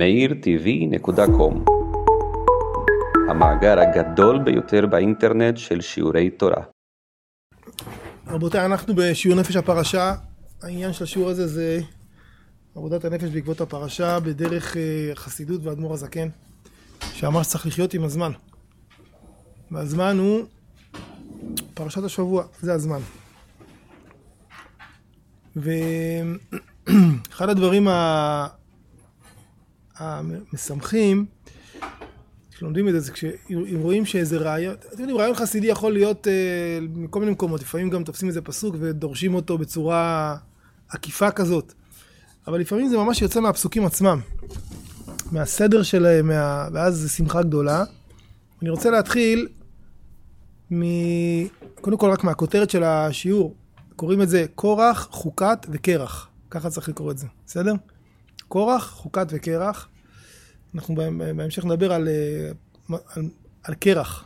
meirtv.com המאגר הגדול ביותר באינטרנט של שיעורי תורה. רבותיי, אנחנו בשיעור נפש הפרשה. העניין של השיעור הזה זה עבודת הנפש בעקבות הפרשה בדרך אה, חסידות ואדמו"ר הזקן, שאמר שצריך לחיות עם הזמן. והזמן הוא פרשת השבוע, זה הזמן. ואחד הדברים המשמחים, כשלומדים את זה, זה כשרואים שאיזה רעיון, אתם יודעים, רעיון חסידי יכול להיות אה, מכל מיני מקומות, לפעמים גם תופסים איזה פסוק ודורשים אותו בצורה עקיפה כזאת, אבל לפעמים זה ממש יוצא מהפסוקים עצמם, מהסדר שלהם, מה... ואז זה שמחה גדולה. אני רוצה להתחיל מ... קודם כל רק מהכותרת של השיעור, קוראים את זה קורח, חוקת וקרח, ככה צריך לקרוא את זה, בסדר? קורח, חוקת וקרח. אנחנו בהמשך נדבר על, על, על קרח.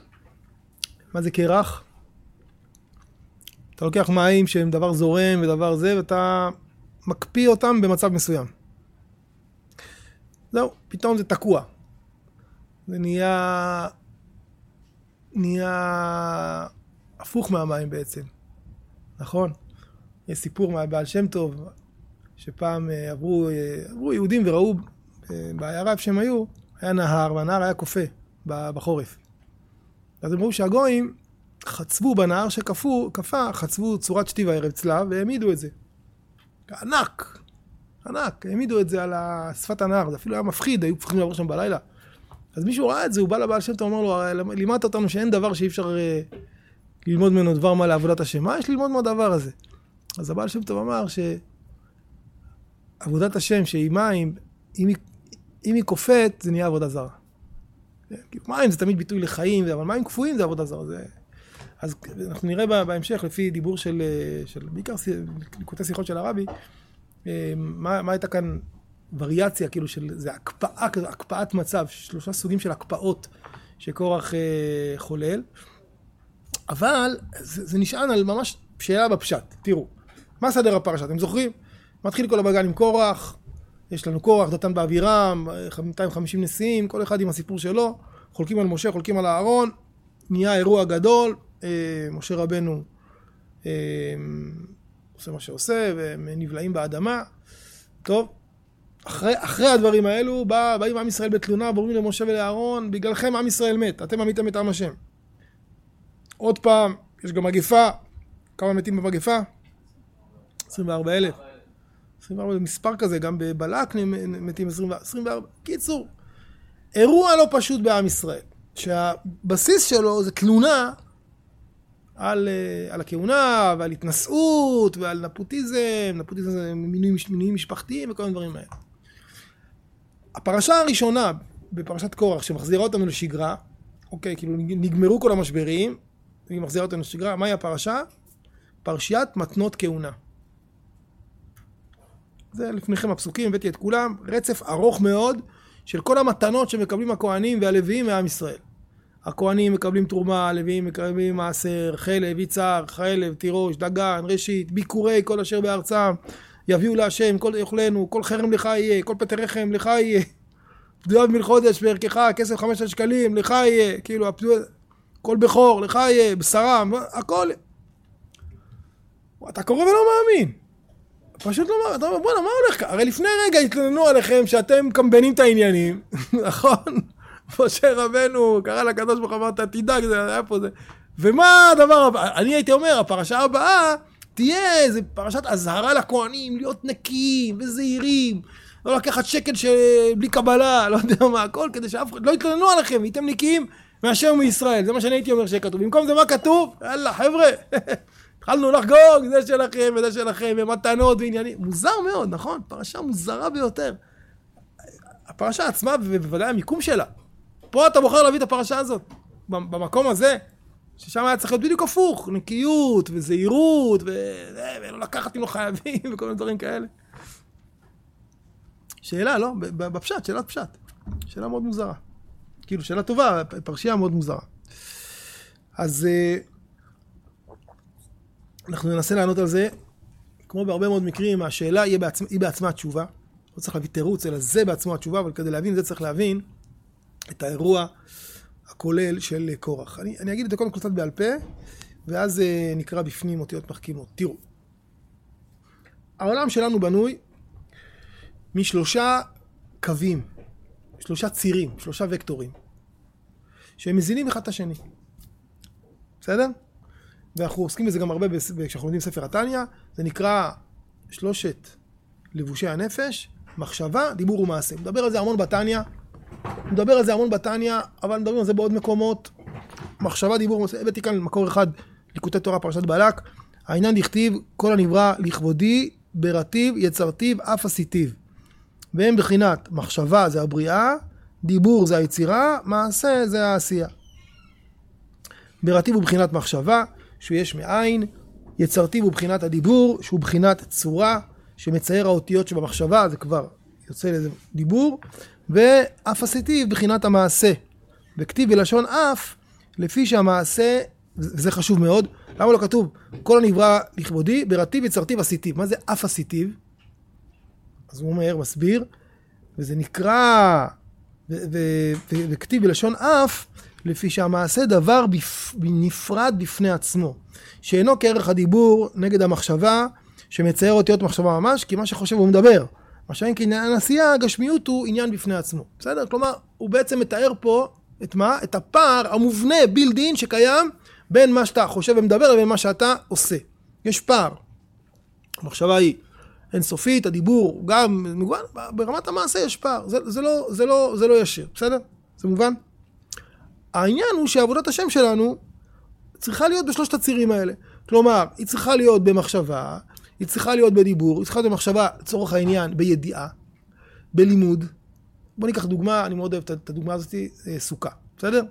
מה זה קרח? אתה לוקח מים שהם דבר זורם ודבר זה, ואתה מקפיא אותם במצב מסוים. זהו, פתאום זה תקוע. זה נהיה... נהיה הפוך מהמים בעצם, נכון? יש סיפור מהבעל שם טוב, שפעם אה, עברו, אה, עברו יהודים וראו אה, בעיירה איפה שהם היו, היה נהר, והנהר היה קופא בחורף. אז הם ראו שהגויים חצבו בנהר שקפא, חצבו צורת שתי וערב צלב והעמידו את זה. ענק, ענק, העמידו את זה על שפת הנהר, זה אפילו היה מפחיד, היו מפחידים לעבור שם בלילה. אז מישהו ראה את זה, הוא בא לבעל שם טוב, אמר לו, לימדת אותנו שאין דבר שאי אפשר ללמוד ממנו דבר מה לעבודת השם, מה יש ללמוד מהדבר הזה? אז הבעל שם טוב אמר שעבודת השם, שהיא מים, אם היא, אם היא קופאת, זה נהיה עבודה זרה. כן, מים זה תמיד ביטוי לחיים, אבל מים קפואים זה עבודה זרה. זה... אז אנחנו נראה בהמשך, לפי דיבור של, של בעיקר ליקוטי שיחות של הרבי, אה, מה, מה הייתה כאן וריאציה, כאילו של, זה הקפאה, הקפאת מצב, שלושה סוגים של הקפאות שקורח אה, חולל. אבל זה, זה נשען על ממש שאלה בפשט. תראו, מה סדר הפרשה? אתם זוכרים? מתחיל כל הבגן עם קורח, יש לנו קורח, דתן באבירם, 250 נשיאים, כל אחד עם הסיפור שלו, חולקים על משה, חולקים על אהרון, נהיה אירוע גדול, אה, משה רבנו אה, עושה מה שעושה, והם נבלעים באדמה. טוב, אחרי, אחרי הדברים האלו, בא, באים עם ישראל בתלונה, ואומרים למשה ולאהרון, בגללכם עם ישראל מת, אתם עמיתם את עם השם. עוד פעם, יש גם מגפה, כמה מתים במגפה? 24 אלף. 24 אלף, מספר כזה, גם בבלק מתים 24. קיצור, אירוע לא פשוט בעם ישראל, שהבסיס שלו זה תלונה על, אה, על הכהונה ועל התנשאות ועל נפוטיזם, נפוטיזם זה מינויים, מינויים משפחתיים וכל מיני דברים האלה. הפרשה הראשונה בפרשת קורח שמחזירה אותנו לשגרה, אוקיי, כאילו נגמרו כל המשברים, היא מחזירה אותנו לשגרה, מהי הפרשה? פרשיית מתנות כהונה. זה לפניכם הפסוקים, הבאתי את כולם, רצף ארוך מאוד של כל המתנות שמקבלים הכהנים והלוויים מעם ישראל. הכהנים מקבלים תרומה, הלוויים מקבלים מעשר, חלב, יצהר, חלב, תירוש, דגן, ראשית, ביקורי כל אשר בארצם, יביאו להשם כל יאכלנו, כל חרם לך יהיה, כל פטר רחם לך יהיה, פדויו בן חודש בערכך, כסף חמשת שקלים, לך יהיה, כאילו, הפדויו, כל בכור, לך יהיה, בשרה, הכל. אתה קורא ולא מאמין. פשוט לא מאמין, אתה אומר, בואנה, מה הולך כאן? הרי לפני רגע התלוננו עליכם שאתם קמבנים את העניינים, נכון? משה רבנו קרא לקדוש ברוך הוא, אמרת, תדאג, זה היה פה זה. ומה הדבר הבא? אני הייתי אומר, הפרשה הבאה תהיה איזה פרשת אזהרה לכהנים, להיות נקיים וזהירים, לא לקחת שקל בלי קבלה, לא יודע מה, הכל, כדי שאף אחד לא יתלוננו עליכם, הייתם נקיים מהשם ומישראל. זה מה שאני הייתי אומר שיהיה כתוב. במקום זה מה כתוב? יאללה, חבר'ה, התחלנו לחגוג, זה שלכם וזה שלכם, ומתנות ועניינים. מוזר מאוד, נכון? פרשה מוזרה ביותר. הפרשה עצמה, ובוודאי המיקום שלה. פה אתה בוחר להביא את הפרשה הזאת. במקום הזה, ששם היה צריך להיות בדיוק הפוך, נקיות וזהירות, ולא לקחת אם לא חייבים, וכל מיני דברים כאלה. שאלה, לא? בפשט, שאלת פשט. שאלה מאוד מוזרה. כאילו, שאלה טובה, פרשייה מאוד מוזרה. אז אה, אנחנו ננסה לענות על זה. כמו בהרבה מאוד מקרים, השאלה היא בעצמה, היא בעצמה התשובה, לא צריך להביא תירוץ, אלא זה בעצמו התשובה, אבל כדי להבין זה צריך להבין את האירוע הכולל של קורח. אני, אני אגיד את זה קודם כל קצת בעל פה, ואז אה, נקרא בפנים אותיות מחכימות. תראו, העולם שלנו בנוי משלושה קווים, שלושה צירים, שלושה וקטורים, שהם מזינים אחד את השני. בסדר? ואנחנו עוסקים בזה גם הרבה כשאנחנו לומדים ספר התניא, זה נקרא שלושת לבושי הנפש, מחשבה, דיבור ומעשה. מדבר על זה המון בתניא, מדבר על זה המון בתניא, אבל מדברים על זה בעוד מקומות. מחשבה, דיבור ומעשה. הבאתי כאן מקור אחד, ליקוטי תורה, פרשת בלק. העניין דכתיב, כל הנברא לכבודי, ברטיב, יצרתיו, אף עשיתיו. והם בחינת מחשבה זה הבריאה, דיבור זה היצירה, מעשה זה העשייה. ברטיב הוא בחינת מחשבה, שהוא יש מאין, יצרתיו הוא בחינת הדיבור, שהוא בחינת צורה, שמצייר האותיות שבמחשבה, זה כבר יוצא לזה דיבור, ואף עשיתיו בחינת המעשה. וכתיב בלשון אף, לפי שהמעשה, וזה חשוב מאוד, למה לא כתוב כל הנברא לכבודי, ברטיב יצרתיו עשיתיו. מה זה אף עשיתיו? אז הוא אומר, מסביר, וזה נקרא, וכתיב בלשון אף, לפי שהמעשה דבר בפ... נפרד בפני עצמו, שאינו כערך הדיבור נגד המחשבה, שמצייר אותיות מחשבה ממש, כי מה שחושב הוא מדבר. מה שאין כעניין עשייה, הגשמיות הוא עניין בפני עצמו. בסדר? כלומר, הוא בעצם מתאר פה את מה? את הפער המובנה, בילדין, שקיים בין מה שאתה חושב ומדבר לבין מה שאתה עושה. יש פער. המחשבה היא אינסופית, הדיבור גם מובן, ברמת המעשה יש פער. זה, זה, לא, זה, לא, זה לא ישיר, בסדר? זה מובן? העניין הוא שעבודת השם שלנו צריכה להיות בשלושת הצירים האלה. כלומר, היא צריכה להיות במחשבה, היא צריכה להיות בדיבור, היא צריכה להיות במחשבה, לצורך העניין, בידיעה, בלימוד. בוא ניקח דוגמה, אני מאוד אוהב את הדוגמה הזאת, אה, סוכה, בסדר?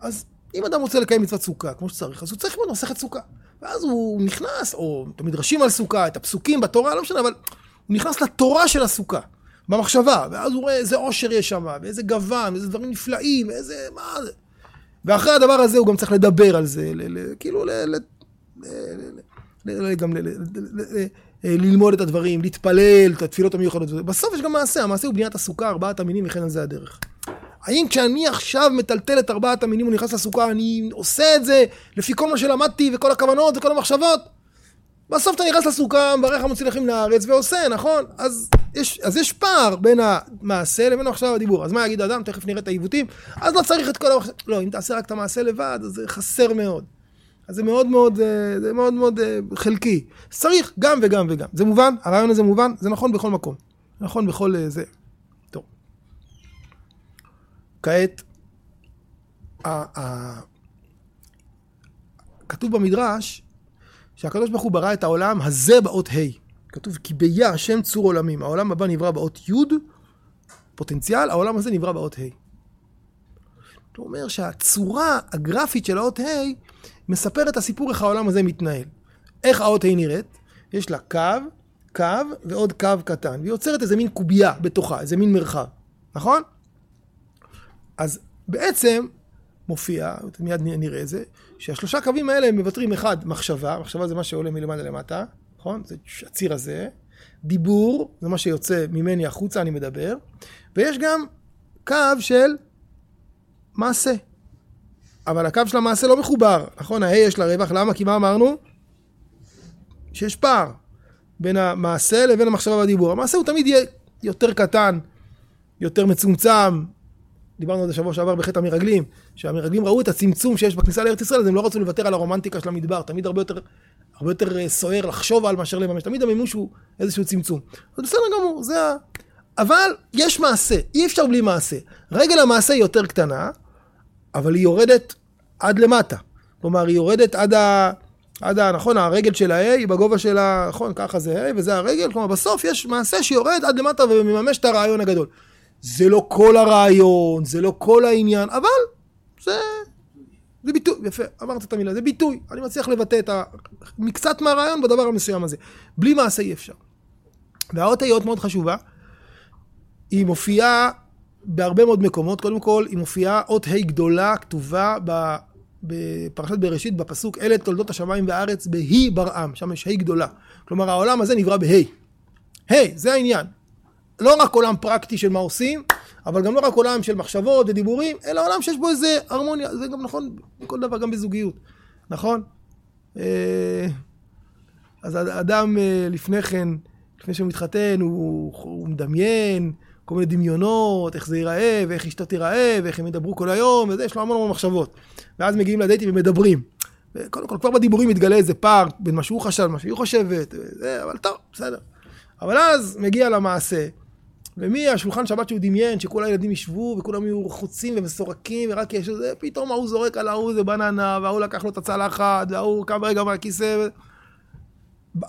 אז אם אדם רוצה לקיים מצוות סוכה כמו שצריך, אז הוא צריך ללמוד מסכת סוכה. ואז הוא נכנס, או את המדרשים על סוכה, את הפסוקים בתורה, לא משנה, אבל הוא נכנס לתורה של הסוכה, במחשבה, ואז הוא רואה איזה עושר יש שם, ואיזה גוון, ואיזה דברים נפלאים, ואיזה... מה זה? ואחרי הדבר הזה הוא גם צריך לדבר על זה, כאילו, גם ללמוד את הדברים, להתפלל, את התפילות המיוחדות. בסוף יש גם מעשה, המעשה הוא בניית הסוכה, ארבעת המינים, וכן על זה הדרך. האם כשאני עכשיו מטלטל את ארבעת המינים ונכנס לסוכה, אני עושה את זה לפי כל מה שלמדתי וכל הכוונות וכל המחשבות? בסוף אתה נכנס לסוכה, מברך המוציא לארץ ועושה, נכון? אז יש, אז יש פער בין המעשה לבין עכשיו הדיבור. אז מה יגיד האדם? תכף נראה את העיוותים. אז לא צריך את כל המחשב. לא, אם תעשה רק את המעשה לבד, אז זה חסר מאוד. אז זה מאוד מאוד, אה, זה מאוד מאוד אה, חלקי. צריך גם וגם וגם. זה מובן? הרעיון הזה מובן? זה נכון בכל מקום. נכון בכל אה, זה. טוב. כעת, כתוב במדרש שהקדוש ברוך הוא ברא את העולם הזה באות ה'. כתוב כי ביה השם צור עולמים. העולם הבא נברא באות י', פוטנציאל, העולם הזה נברא באות ה'. הוא אומר שהצורה הגרפית של האות ה' מספר את הסיפור איך העולם הזה מתנהל. איך האות ה' נראית? יש לה קו, קו ועוד קו קטן, והיא יוצרת איזה מין קובייה בתוכה, איזה מין מרחב, נכון? אז בעצם מופיע, מיד נראה את זה, שהשלושה קווים האלה הם מבטרים אחד, מחשבה, מחשבה זה מה שעולה מלמעלה למטה, נכון? זה הציר הזה. דיבור, זה מה שיוצא ממני החוצה, אני מדבר. ויש גם קו של מעשה. אבל הקו של המעשה לא מחובר, נכון? ה-A יש לה רווח, למה? כי מה אמרנו? שיש פער בין המעשה לבין המחשבה והדיבור. המעשה הוא תמיד יהיה יותר קטן, יותר מצומצם. דיברנו על זה שבוע שעבר בחטא המרגלים, שהמרגלים ראו את הצמצום שיש בכניסה לארץ ישראל, אז הם לא רצו לוותר על הרומנטיקה של המדבר, תמיד הרבה יותר הרבה יותר אה, סוער לחשוב על מאשר לממש. תמיד המימוש הוא איזשהו צמצום. אז בסדר גמור, זה ה... אבל יש מעשה, אי אפשר בלי מעשה. רגל המעשה היא יותר קטנה, אבל היא יורדת עד למטה. כלומר, היא יורדת עד ה... עד ה... נכון, הרגל של ה-A היא בגובה של ה... נכון, ככה זה A וזה הרגל. כלומר, בסוף יש מעשה שיורד עד למטה ומממש את הרעיון הגדול. זה לא כל הרעיון, זה לא כל העניין, אבל זה זה ביטוי, יפה, אמרת את המילה, זה ביטוי. אני מצליח לבטא את ה... מקצת מהרעיון בדבר המסוים הזה. בלי מעשה אי אפשר. והאות היות מאוד חשובה. היא מופיעה בהרבה מאוד מקומות. קודם כל, היא מופיעה אות ה' גדולה, כתובה ב... בפרשת בראשית, בפסוק, אלה תולדות השמיים והארץ בהי ברעם. שם יש ה' גדולה. כלומר, העולם הזה נברא בה'. ה', זה העניין. לא רק עולם פרקטי של מה עושים, אבל גם לא רק עולם של מחשבות ודיבורים, אלא עולם שיש בו איזה הרמוניה, זה גם נכון בכל דבר, גם בזוגיות, נכון? אה, אז אדם אה, לפני כן, לפני שהוא מתחתן, הוא, הוא מדמיין כל מיני דמיונות, איך זה ייראה, ואיך אשתו תיראה, ואיך הם ידברו כל היום, וזה, יש לו המון המון מחשבות. ואז מגיעים לדייטים ומדברים. וקודם כל, כבר בדיבורים מתגלה איזה פער בין מה שהוא חשב למה שהיא חושבת, וזה, אבל טוב, בסדר. אבל אז מגיע למעשה, ומי השולחן שבת שהוא דמיין, שכל הילדים ישבו וכולם יהיו חוצים ומסורקים, ורק יש איזה, פתאום ההוא זורק על ההוא איזה בננה, וההוא לקח לו את הצלחת, וההוא קם רגע מהכיסא.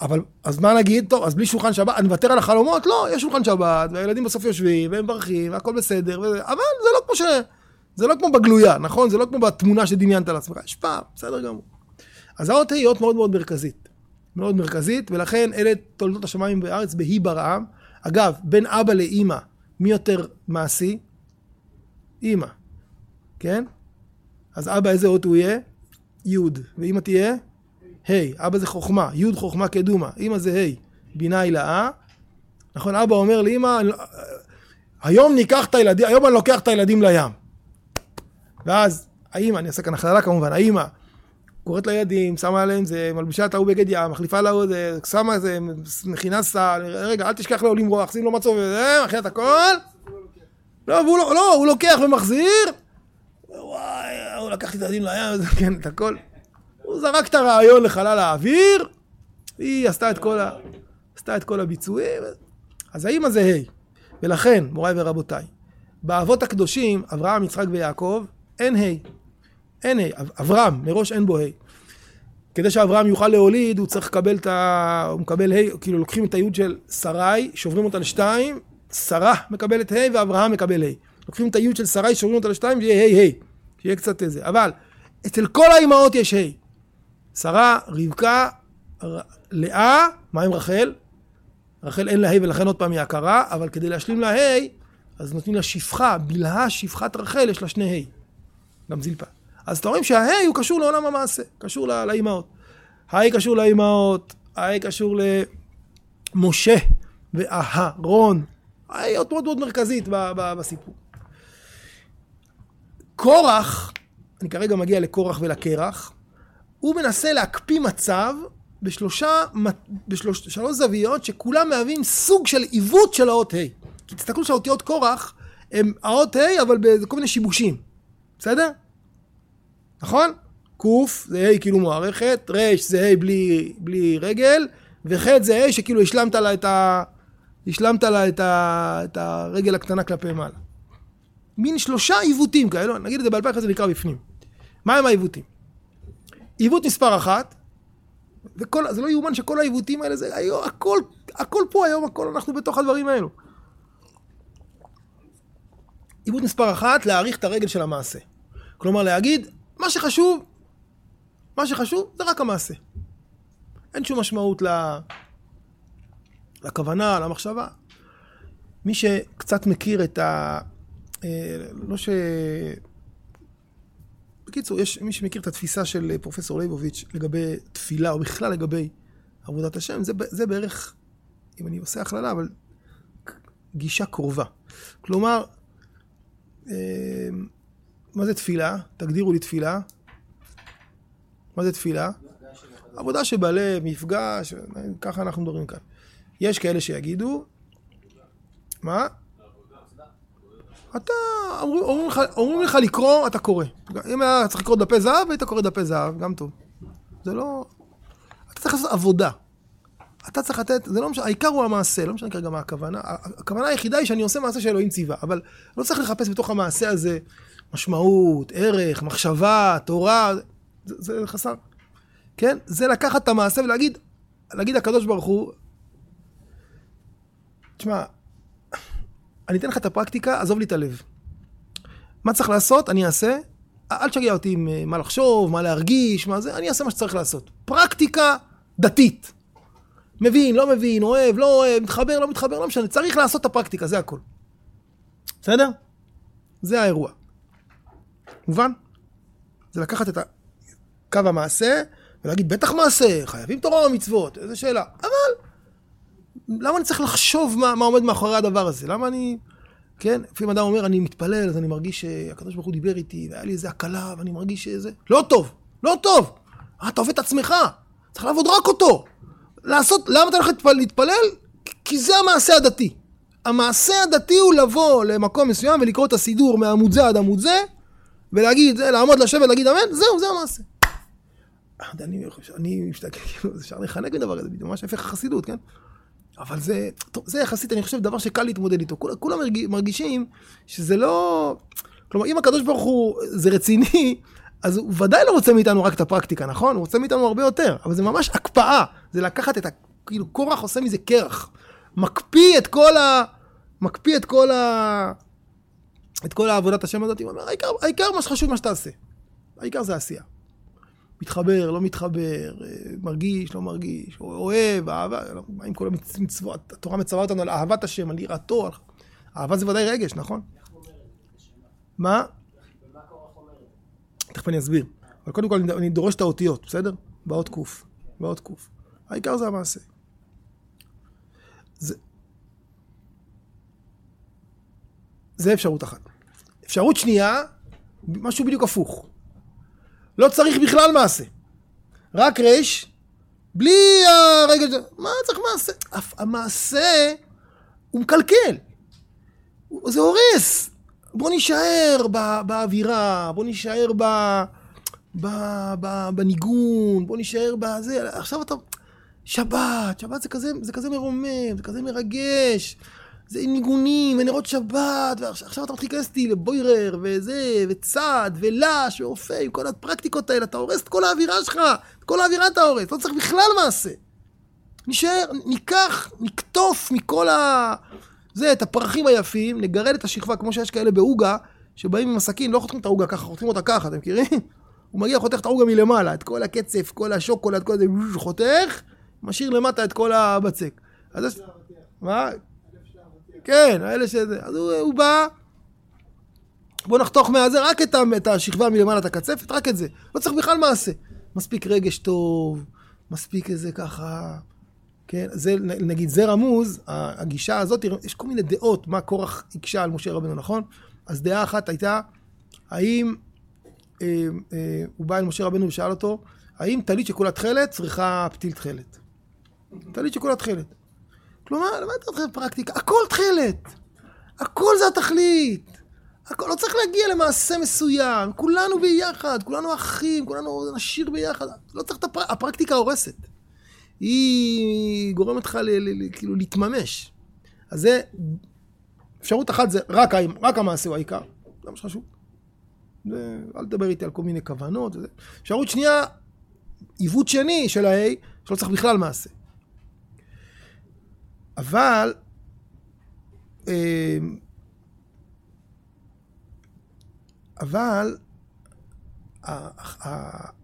אבל, אז מה נגיד? טוב, אז בלי שולחן שבת, אני מוותר על החלומות? לא, יש שולחן שבת, והילדים בסוף יושבים, והם מברכים, והכל בסדר, וזה, אבל זה לא כמו ש... זה לא כמו בגלויה, נכון? זה לא כמו בתמונה שדמיינת לעצמך, יש פעם, בסדר גמור. אז האות היא אות מאוד מאוד מרכזית. מאוד מרכזית, ולכן אלה תולדות השמיים בארץ בהי ברעם. אגב, בין אבא לאימא, מי יותר מעשי? אימא, כן? אז אבא איזה אות הוא יהיה? י', ואימא תהיה? ה', אבא זה חוכמה, י' חוכמה קדומה, אימא זה ה', בינה הילאה. נכון, אבא אומר לאימא, היום ניקח את הילדים, היום אני לוקח את הילדים לים. ואז האימא, אני אעשה כאן הכללה כמובן, האימא קוראת לילדים, שמה עליהם זה, מלבישה את ההוא בגד ים, מחליפה לו זה, שמה זה, מכינה סל, רגע, אל תשכח לו למרוח, שים לו מצור וזה, מכינה את הכל. לא, והוא לא, לא, הוא לוקח ומחזיר. וואי, הוא לקח את הילדים לים, כן, את הכל. הוא זרק את הרעיון לחלל האוויר, היא עשתה את כל, ה... עשתה את כל הביצועים. אז האמא זה ה', ולכן, מוריי ורבותיי, באבות הקדושים, אברהם, יצחק ויעקב, אין ה'. אין ה', אברהם, מראש אין בו ה'. כדי שאברהם יוכל להוליד, הוא צריך לקבל את ה... הוא מקבל ה', כאילו לוקחים את היוד של שרי, שוברים אותה לשתיים, שרה מקבלת ה' ואברהם מקבל ה'. לוקחים את היוד של שרי, שוברים אותה לשתיים, שיהיה ה' ה', שיהיה קצת איזה. אבל אצל כל האימהות יש ה'. שרה, רבקה, לאה, מה עם רחל? רחל אין לה ה' ולכן עוד פעם היא הכרה, אבל כדי להשלים לה ה', אז נותנים לה שפחה, בלהה שפחת רחל, יש לה שני ה', גם זילפה. אז אתה רואים שהה' הוא קשור לעולם המעשה, קשור לאימהות. הה' קשור לאימהות, הה' קשור למשה ואהרון. הה' עוד מאוד מאוד מרכזית בסיפור. קורח, אני כרגע מגיע לקורח ולקרח, הוא מנסה להקפיא מצב בשלושה, בשלוש, שלוש זוויות שכולם מהווים סוג של עיוות של האות ה'. כי תסתכלו שהאותיות קורח הם האות ה' אבל בכל מיני שיבושים, בסדר? נכון? ק' זה ה' כאילו מוערכת, ר' זה ה' בלי, בלי רגל, וח' זה ה' שכאילו השלמת לה את ה... השלמת לה את, ה, את הרגל הקטנה כלפי מעלה. מין שלושה עיוותים כאלו, נגיד את זה בעל פה, זה נקרא בפנים. מה הם העיוותים? עיוות מספר אחת, וכל, זה לא יאומן שכל העיוותים האלה, זה היום, הכל, הכל פה היום, הכל אנחנו בתוך הדברים האלו. עיוות מספר אחת, להעריך את הרגל של המעשה. כלומר, להגיד, מה שחשוב, מה שחשוב זה רק המעשה. אין שום משמעות ל... לכוונה, למחשבה. מי שקצת מכיר את ה... אה, לא ש... בקיצור, יש מי שמכיר את התפיסה של פרופסור ליבוביץ' לגבי תפילה, או בכלל לגבי עבודת השם, זה, זה בערך, אם אני עושה הכללה, אבל גישה קרובה. כלומר, אה, מה זה תפילה? תגדירו לי תפילה. מה זה תפילה? עבודה שבלב, מפגש, ככה אנחנו מדברים כאן. יש כאלה שיגידו, מה? אתה, אומרים, לך, אומרים לך לקרוא, אתה קורא. אם היה צריך לקרוא דפי זהב, היית קורא דפי זהב, גם טוב. זה לא... אתה צריך לעשות עבודה. אתה צריך לתת, זה לא משנה, העיקר הוא המעשה, לא משנה כרגע מה הכוונה. הכוונה היחידה היא שאני עושה מעשה שאלוהים ציווה, אבל לא צריך לחפש בתוך המעשה הזה משמעות, ערך, מחשבה, תורה, זה, זה חסר. כן? זה לקחת את המעשה ולהגיד, להגיד לקדוש ברוך הוא, תשמע, אני אתן לך את הפרקטיקה, עזוב לי את הלב. מה צריך לעשות, אני אעשה. אל תשגע אותי עם אה, מה לחשוב, מה להרגיש, מה זה, אני אעשה מה שצריך לעשות. פרקטיקה דתית. מבין, לא מבין, אוהב, לא אוהב, מתחבר, לא מתחבר, לא משנה. צריך לעשות את הפרקטיקה, זה הכל. בסדר? זה האירוע. מובן? זה לקחת את קו המעשה ולהגיד, בטח מעשה, חייבים תורה ומצוות, איזה שאלה. אבל למה אני צריך לחשוב מה, מה עומד מאחורי הדבר הזה? למה אני... כן? לפעמים אדם אומר, אני מתפלל, אז אני מרגיש שהקדוש ברוך הוא דיבר איתי, והיה לי איזה הקלה, ואני מרגיש שזה... לא טוב, לא טוב. אה, אתה עובד את עצמך, צריך לעבוד רק אותו. לעשות, למה אתה הולך להתפלל? כי זה המעשה הדתי. המעשה הדתי הוא לבוא למקום מסוים ולקרוא את הסידור מעמוד זה עד עמוד זה, ולהגיד, לעמוד לשבת, להגיד אמן, זהו, זה המעשה. אני, אני מסתכל, כאילו, אפשר לחנק מדבר כזה, בדיוק, ממש הפך החסידות, כן? אבל זה, טוב, זה יחסית, אני חושב, דבר שקל להתמודד איתו. כולם, כולם מרגישים שזה לא... כלומר, אם הקדוש ברוך הוא זה רציני, אז הוא ודאי לא רוצה מאיתנו רק את הפרקטיקה, נכון? הוא רוצה מאיתנו הרבה יותר, אבל זה ממש הקפאה. זה לקחת את ה... כאילו, קורח עושה מזה קרח. מקפיא את כל ה... מקפיא את כל ה... את כל העבודת השם הזאת, הוא אומר, העיקר, העיקר מה שחשוב מה שתעשה. העיקר זה עשייה. מתחבר, לא מתחבר, מרגיש, לא מרגיש, אוהב, אהבה, מה עם כל המצוות, התורה מצווה אותנו על אהבת השם, על יראתו, אהבה זה ודאי רגש, נכון? מה? תכף אני אסביר. אבל קודם כל אני דורש את האותיות, בסדר? באות קוף. באות קוף. העיקר זה המעשה. זה... זה אפשרות אחת. אפשרות שנייה, משהו בדיוק הפוך. לא צריך בכלל מעשה. רק רש, בלי הרגע... מה צריך מעשה? המעשה הוא מקלקל. זה הורס. בוא נישאר באווירה, בוא נישאר ב... ב, ב, בניגון, בוא נישאר בזה, עכשיו אתה... שבת, שבת זה כזה, זה כזה מרומם, זה כזה מרגש, זה ניגונים, ונרות שבת, ועכשיו אתה מתחיל להיכנס איתי לבוירר, וזה, וצד, ולש, ואופה, עם כל הפרקטיקות האלה, אתה הורס את כל האווירה שלך, את כל האווירה אתה הורס, לא צריך בכלל מעשה. נשאר, ניקח, נקטוף מכל ה... זה, את הפרחים היפים, נגרד את השכבה, כמו שיש כאלה בעוגה, שבאים עם הסכין, לא חותכים את העוגה ככה, חותכים אותה ככה, אתם מכירים? הוא מגיע, חותך את העוגה מלמעלה, את כל הקצף, כל השוקולד, כל זה, חותך, משאיר למטה את כל הבצק. אז מה? כן, האלה שזה. אז הוא, הוא בא, בוא נחתוך מהזה רק את, את השכבה מלמעלה, את הקצפת, רק את זה. לא צריך בכלל מעשה. מספיק רגש טוב, מספיק איזה ככה... כן, זה נגיד זה רמוז, הגישה הזאת, יש כל מיני דעות מה קורח הקשה על משה רבנו, נכון? אז דעה אחת הייתה, האם, אה, אה, הוא בא אל משה רבנו ושאל אותו, האם טלית שכולה תכלת צריכה פתיל תכלת? טלית שכולה תכלת. כלומר, למה אתה חושב פרקטיקה? הכל תכלת. הכל זה התכלית. הכל, לא צריך להגיע למעשה מסוים. כולנו ביחד, כולנו אחים, כולנו נשאיר ביחד. לא צריך את הפר... הפרקטיקה הורסת. היא גורמת לך כאילו להתממש. אז זה, אפשרות אחת זה רק, רק המעשה הוא העיקר, זה מה שחשוב. אל תדבר איתי על כל מיני כוונות. וזה. אפשרות שנייה, עיוות שני של ה-A, שלא צריך בכלל מעשה. אבל אמ, אבל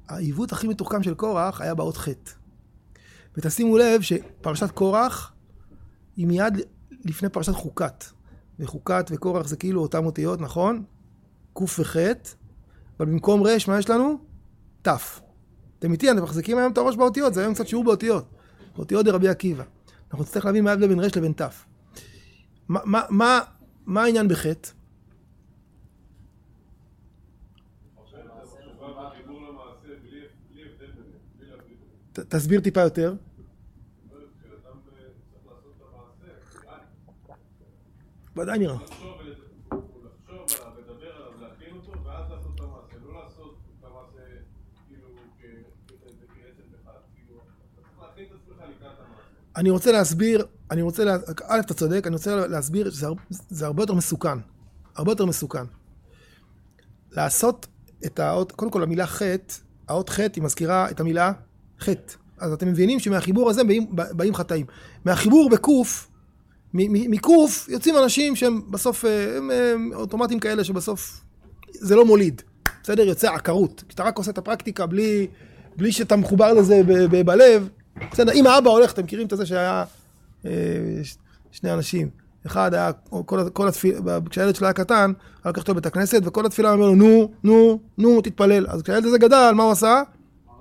העיוות הכי מתוחכם של קורח היה באות חטא. ותשימו לב שפרשת קורח היא מיד לפני פרשת חוקת. וחוקת וקורח זה כאילו אותם אותיות, נכון? ק' וח', אבל במקום ר', מה יש לנו? ת'. אתם איתי, אתם מחזיקים היום את הראש באותיות, זה היום קצת שיעור באותיות. באותיות דרבי עקיבא. אנחנו נצטרך להבין מה ההבדל בין ר' לבין ת'. מה, מה, מה, מה העניין בחטא? תסביר טיפה יותר. ודאי נראה. אני רוצה להסביר, אני רוצה, לה... א', אתה צודק, אני רוצה להסביר שזה הרבה יותר מסוכן. הרבה יותר מסוכן. לעשות את האות, קודם כל המילה חטא, האות חטא היא מזכירה את המילה חטא. אז אתם מבינים שמהחיבור הזה באים, באים חטאים. מהחיבור בקוף, מקוף יוצאים אנשים שהם בסוף, אה, הם, הם אוטומטים כאלה שבסוף זה לא מוליד. בסדר? יוצא עקרות. כשאתה רק עושה את הפרקטיקה בלי, בלי שאתה מחובר לזה ב, ב, בלב, בסדר, אם האבא הולך, אתם מכירים את זה שהיה אה, שני אנשים. אחד היה, כל, כל התפילה, כשהילד שלו היה קטן, היה לקח אותו לבית הכנסת, וכל התפילה אומר לו, נו, נו, נו, תתפלל. אז כשהילד הזה גדל, מה הוא עשה?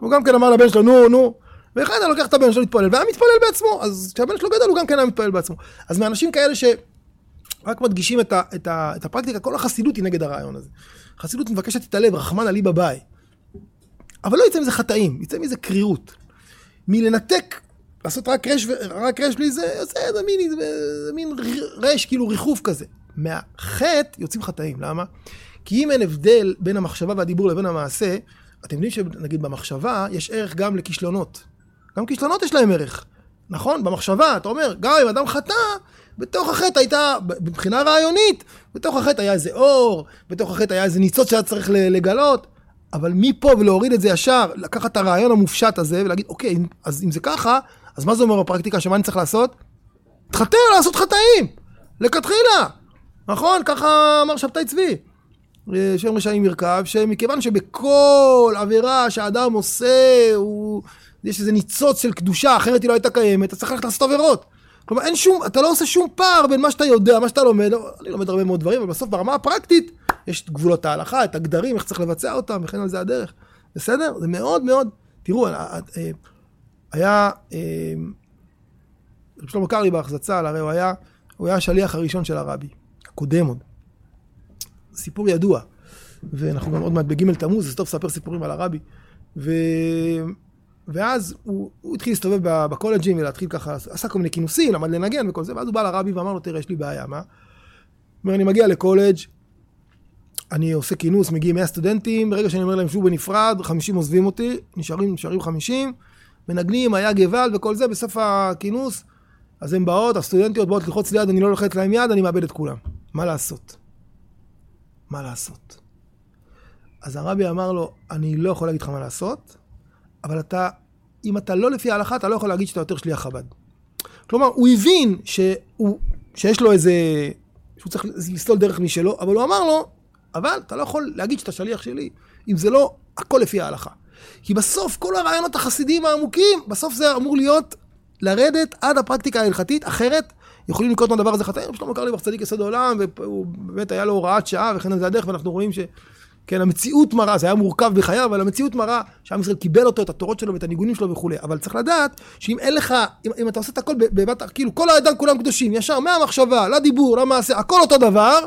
הוא גם כן אמר לבן שלו, נו, נו. ואחד היה לוקח את הבן שלו להתפלל, והיה מתפלל בעצמו, אז כשהבן שלו גדל הוא גם כן היה מתפלל בעצמו. אז מאנשים כאלה שרק מדגישים את, ה, את, ה, את הפרקטיקה, כל החסידות היא נגד הרעיון הזה. החסידות מבקשת את הלב, רחמנא ליבא ביי. אבל לא יצא מזה חטאים, יצא מזה קרירות. מלנתק, לעשות רק רש, רק רש בלי זה, זה, זה, מין, מין רש, כאילו ריחוף כזה. מהחטא יוצאים חטאים, למה? כי אם אין הבדל בין המחשבה והדיבור לבין המעשה, אתם יודעים שנגיד במחשבה יש ערך גם לכישלונות. גם כישלונות יש להם ערך. נכון? במחשבה, אתה אומר, גם אם אדם חטא, בתוך החטא הייתה, מבחינה רעיונית, בתוך החטא היה איזה אור, בתוך החטא היה איזה ניצוץ שהיה צריך לגלות, אבל מפה ולהוריד את זה ישר, לקחת את הרעיון המופשט הזה ולהגיד, אוקיי, אז אם זה ככה, אז מה זה אומר בפרקטיקה, שמה אני צריך לעשות? תחטא, לעשות חטאים, לכתחילה. נכון? ככה אמר שבתאי צבי. שם רשעים ירכב, שמכיוון שבכל עבירה שהאדם עושה, הוא... יש איזה ניצוץ של קדושה, אחרת היא לא הייתה קיימת, אתה צריך ללכת לעשות עבירות. כלומר, אין שום, אתה לא עושה שום פער בין מה שאתה יודע, מה שאתה לומד, אני לומד הרבה מאוד דברים, אבל בסוף ברמה הפרקטית, יש את גבולות ההלכה, את הגדרים, איך צריך לבצע אותם, וכן על זה הדרך. בסדר? זה מאוד מאוד, תראו, אה, אה, היה, אה, רב שלמה קרליבך זצ"ל, הרי הוא היה, הוא היה השליח הראשון של הרבי, הקודם עוד. סיפור ידוע, ואנחנו גם עוד מעט בג' תמוז, אז טוב לספר סיפורים על הרבי. ו... ואז הוא, הוא התחיל להסתובב בקולג'ים ולהתחיל ככה, עשה כל מיני כינוסים, למד לנגן וכל זה, ואז הוא בא לרבי ואמר לו, תראה, יש לי בעיה, מה? הוא אומר, אני מגיע לקולג', אני עושה כינוס, מגיעים 100 סטודנטים, ברגע שאני אומר להם שוב בנפרד, 50 עוזבים אותי, נשארים, נשארים 50, מנגנים, היה גוואלד וכל זה, בסוף הכינוס, אז הן באות, הסטודנטיות באות ללחוץ ליד, אני לא לוחץ להם יד, אני מאבד את כולם. מה לעשות? מה לעשות? אז הרבי אמר לו, אני לא יכול להגיד לך מה לעשות, אבל אתה, אם אתה לא לפי ההלכה, אתה לא יכול להגיד שאתה יותר שליח חב"ד. כלומר, הוא הבין שהוא, שיש לו איזה, שהוא צריך לסלול דרך משלו, אבל הוא אמר לו, אבל אתה לא יכול להגיד שאתה שליח שלי, אם זה לא הכל לפי ההלכה. כי בסוף כל הרעיונות החסידיים העמוקים, בסוף זה אמור להיות לרדת עד הפרקטיקה ההלכתית, אחרת יכולים לקרות מהדבר הזה חטאים. שלמה קרליבך צדיק יסוד העולם, והוא באמת היה לו הוראת שעה וכן על זה הדרך, ואנחנו רואים ש... כן, המציאות מראה, זה היה מורכב בחייו, אבל המציאות מראה שעם ישראל קיבל אותו, את התורות שלו ואת הניגונים שלו וכולי. אבל צריך לדעת שאם אין לך, אם, אם אתה עושה את הכל בבת, כאילו כל האדם כולם קדושים, ישר מהמחשבה, לדיבור, למעשה, הכל אותו דבר,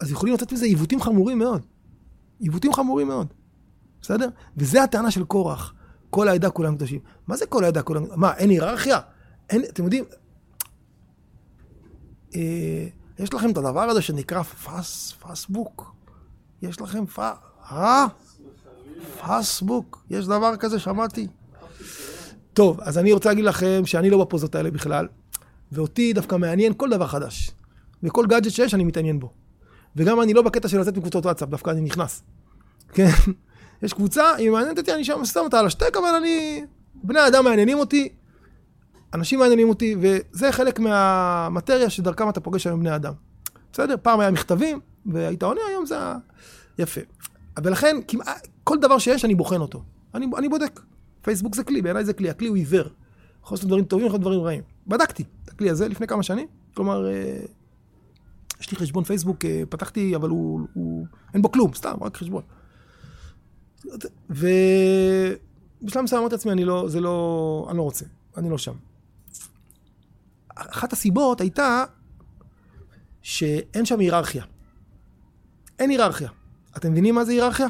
אז יכולים לתת מזה עיוותים חמורים מאוד. עיוותים חמורים מאוד. בסדר? וזה הטענה של קורח. כל העדה כולם קדושים. מה זה כל העדה כולם? מה, אין היררכיה? אין, אתם יודעים, אה, יש לכם את הדבר הזה שנקרא פס, פסבוק. יש לכם פ... אה? פסבוק. יש דבר כזה, שמעתי. טוב, אז אני רוצה להגיד לכם שאני לא בפוזות האלה בכלל, ואותי דווקא מעניין כל דבר חדש. וכל גאדג'ט שיש, אני מתעניין בו. וגם אני לא בקטע של לצאת מקבוצות וואטסאפ, דווקא אני נכנס. כן? יש קבוצה, היא מעניינת אותי, אני שם שם אותה על השטק, אבל אני... בני האדם מעניינים אותי, אנשים מעניינים אותי, וזה חלק מהמטריה שדרכם אתה פוגש היום בני אדם. בסדר? פעם היה מכתבים, והיית עונה, היום זה. יפה. ולכן, כמעט, כל דבר שיש, אני בוחן אותו. אני, אני בודק. פייסבוק זה כלי, בעיניי זה כלי, הכלי הוא עיוור. יכול לעשות דברים טובים, יכול לעשות דברים רעים. בדקתי את הכלי הזה לפני כמה שנים, כלומר, אה, יש לי חשבון פייסבוק, אה, פתחתי, אבל הוא, הוא... אין בו כלום, סתם, רק חשבון. ובשלב מסוים אמרתי לעצמי, אני לא, זה לא, אני לא רוצה, אני לא שם. אחת הסיבות הייתה שאין שם היררכיה. אין היררכיה. אתם מבינים מה זה היררכיה?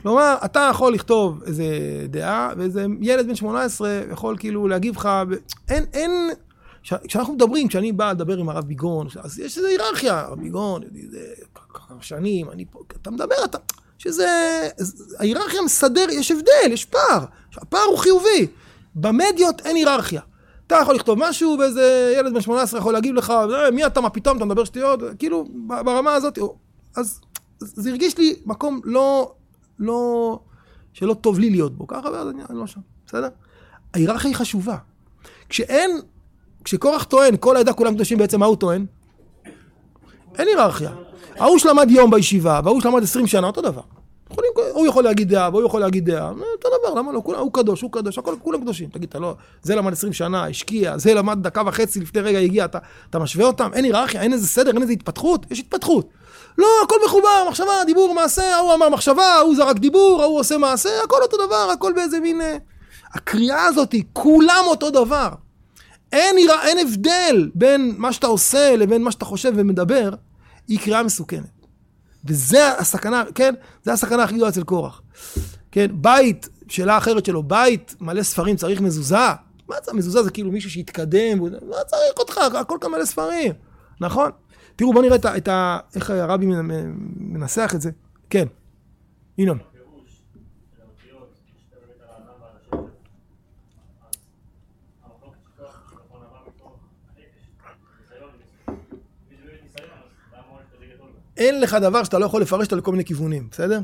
כלומר, אתה יכול לכתוב איזה דעה, ואיזה ילד בן 18 יכול כאילו להגיב לך, אין, אין, כשאנחנו מדברים, כשאני בא לדבר עם הרב ביגון, אז יש איזו היררכיה, הרב ביגון, זה כמה שנים, אני פה, אתה מדבר, אתה, שזה, ההיררכיה מסדר, יש הבדל, יש פער, הפער הוא חיובי. במדיות אין היררכיה. אתה יכול לכתוב משהו, ואיזה ילד בן 18 יכול להגיב לך, אה, מי אתה, מה פתאום, אתה מדבר שטויות, כאילו, ברמה הזאת, אז זה הרגיש לי מקום לא, לא, שלא טוב לי להיות בו, ככה, ואז אני, לא שם, בסדר? ההיררכיה היא חשובה. כשאין, כשקורח טוען, כל העדה כולם קדושים, בעצם מה הוא טוען? אין היררכיה. ההוא שלמד יום בישיבה, וההוא שלמד עשרים שנה, אותו דבר. יכולים, הוא יכול להגיד דעה, והוא יכול להגיד דעה, אותו דבר, למה לא? כולם, הוא קדוש, הוא קדוש, הכל, כולם קדושים. תגיד, אתה לא, זה למד 20 שנה, השקיע, זה למד דקה וחצי לפני רגע הגיע, אתה, אתה משווה אותם? אין היררכיה, אין איזה סדר, אין איזה התפתחות? יש התפתחות. לא, הכל מחובר, מחשבה, דיבור, מעשה, ההוא אמר מחשבה, ההוא זרק דיבור, ההוא עושה מעשה, הכל אותו דבר, הכל באיזה מין... הקריאה הזאת כולם אותו דבר. אין, אין הבדל בין מה שאתה עושה לבין מה שאתה חושב ומדבר, היא קריאה מסוכנת. וזה הסכנה, כן? זה הסכנה הכי גדולה אצל קורח. כן, בית, שאלה אחרת שלו, בית מלא ספרים צריך מזוזה? מה זה מזוזה? זה כאילו מישהו שהתקדם, מה צריך אותך? הכל כאן מלא ספרים, נכון? תראו, בואו נראה את ה... את ה איך הרבי מנסח את זה. כן, ינון. אין לך דבר שאתה לא יכול לפרש אותו לכל מיני כיוונים, בסדר?